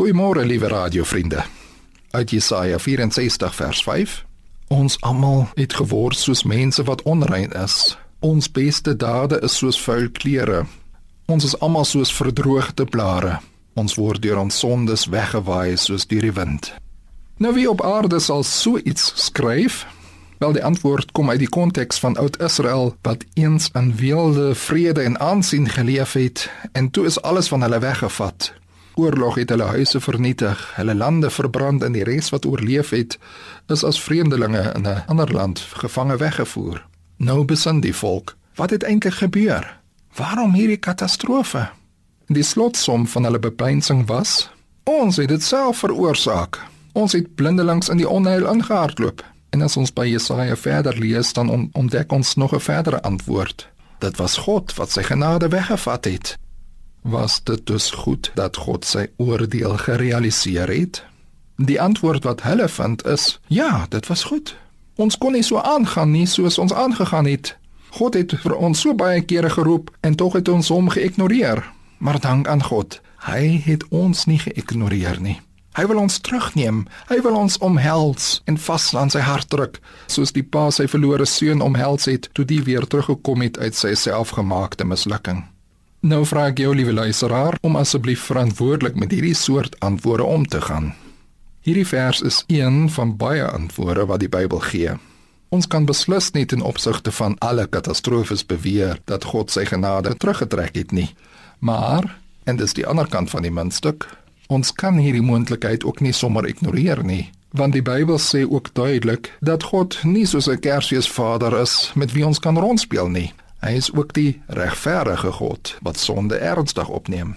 Goeiemôre liewe radiovriende. Uit Jesaja 64 vers 5. Ons almal het geword soos mense wat onrein is. Ons beste dade is soos vuil klere. Ons is almal soos verdroogde blare. Ons word deur ons sondes weggewaai soos deur die wind. Nou wie op aarde sal so iets skryf? Wel die antwoord kom uit die konteks van Oud-Israel wat eens in weelde, vrede en aansien geleef het en toe is alles van hulle weggevat oorlog het hulle huise vernietig, hulle lande verbrand en die res wat oorleef het, is as vreemdelinge in 'n ander land gevange weggevoer. Nou besin die volk, wat het eintlik gebeur? Waarom hierdie katastrofe? Die slotsom van hulle bepeinsing was: Ons het dit self veroorsaak. Ons het blindelings in die onheil ingehardloop. En as ons by Jesaja verder lees, dan ontdek ons nog 'n verdere antwoord. Dit was God wat sy genade weggevat het was dit dus goed dat God sy oordeel gerealiseer het? Die antwoord wat hulle vind is: ja, dit was goed. Ons kon nie so aangaan nie soos ons aangegaan het. God het vir ons so baie kere geroep en tog het ons hom geïgnoreer. Maar dank aan God, hy het ons nie geïgnoreer nie. Hy wil ons terugneem. Hy wil ons omhels en vas aan sy hart druk, soos die pa sy verlore seun omhels het toe die weer teruggekom het uit sy selfgemaakte mislukking. Nou vra ek jou liewe luisteraar om asseblief verantwoordelik met hierdie soort antwoorde om te gaan. Hierdie vers is een van baie antwoorde wat die Bybel gee. Ons kan beslis nie ten opsigte van alle katastrofes beweer dat God sy genade teruggetrek het nie. Maar en dis die ander kant van die muntstuk, ons kan hierdie moontlikheid ook nie sommer ignoreer nie, want die Bybel sê ook duidelik dat God nie soos 'n Kersfeesvader is met wie ons kan rondspeel nie. Hy is ook die regverdige God wat sonde ernstig opneem.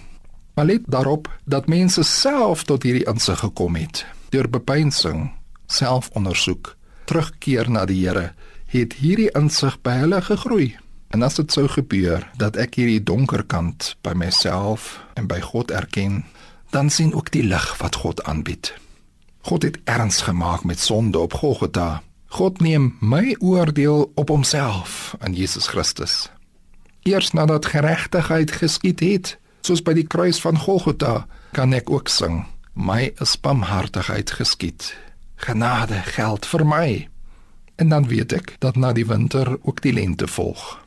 Maar let daarop dat mense self tot hierdie insig gekom het deur bepeinsing, selfondersoek, terugkeer na die Here, het hierdie insig by hulle gegroei. En as dit sou gebeur dat ek hierdie donker kant by myself en by God erken, dan sien ook die lig wat God aanbied. God het erns gemaak met sonde op Golgotha God neem my oordeel op homself in Jesus Christus. Eers nadat geregtigheid geskied het, soos by die kruis van Golgotha, kan ek ook sing: My is barmhartigheid geskied. Genade geld vir my. En dan weet ek dat na die winter ook die lente volg.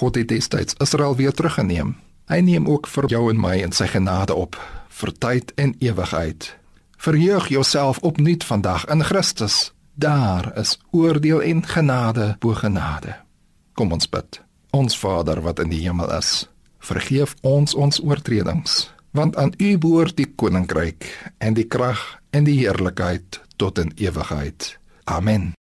God het destyds Israel weer teruggeneem. Hy neem ook vir jou en my in sy genade op vir tyd en ewigheid. Verheug jouself opnuut vandag in Christus Daar is oordeel en genade bo genade. Kom ons bid. Ons Vader wat in die hemel is, vergeef ons ons oortredings, want aan U behoort die koninkryk en die krag en die heerlikheid tot in ewigheid. Amen.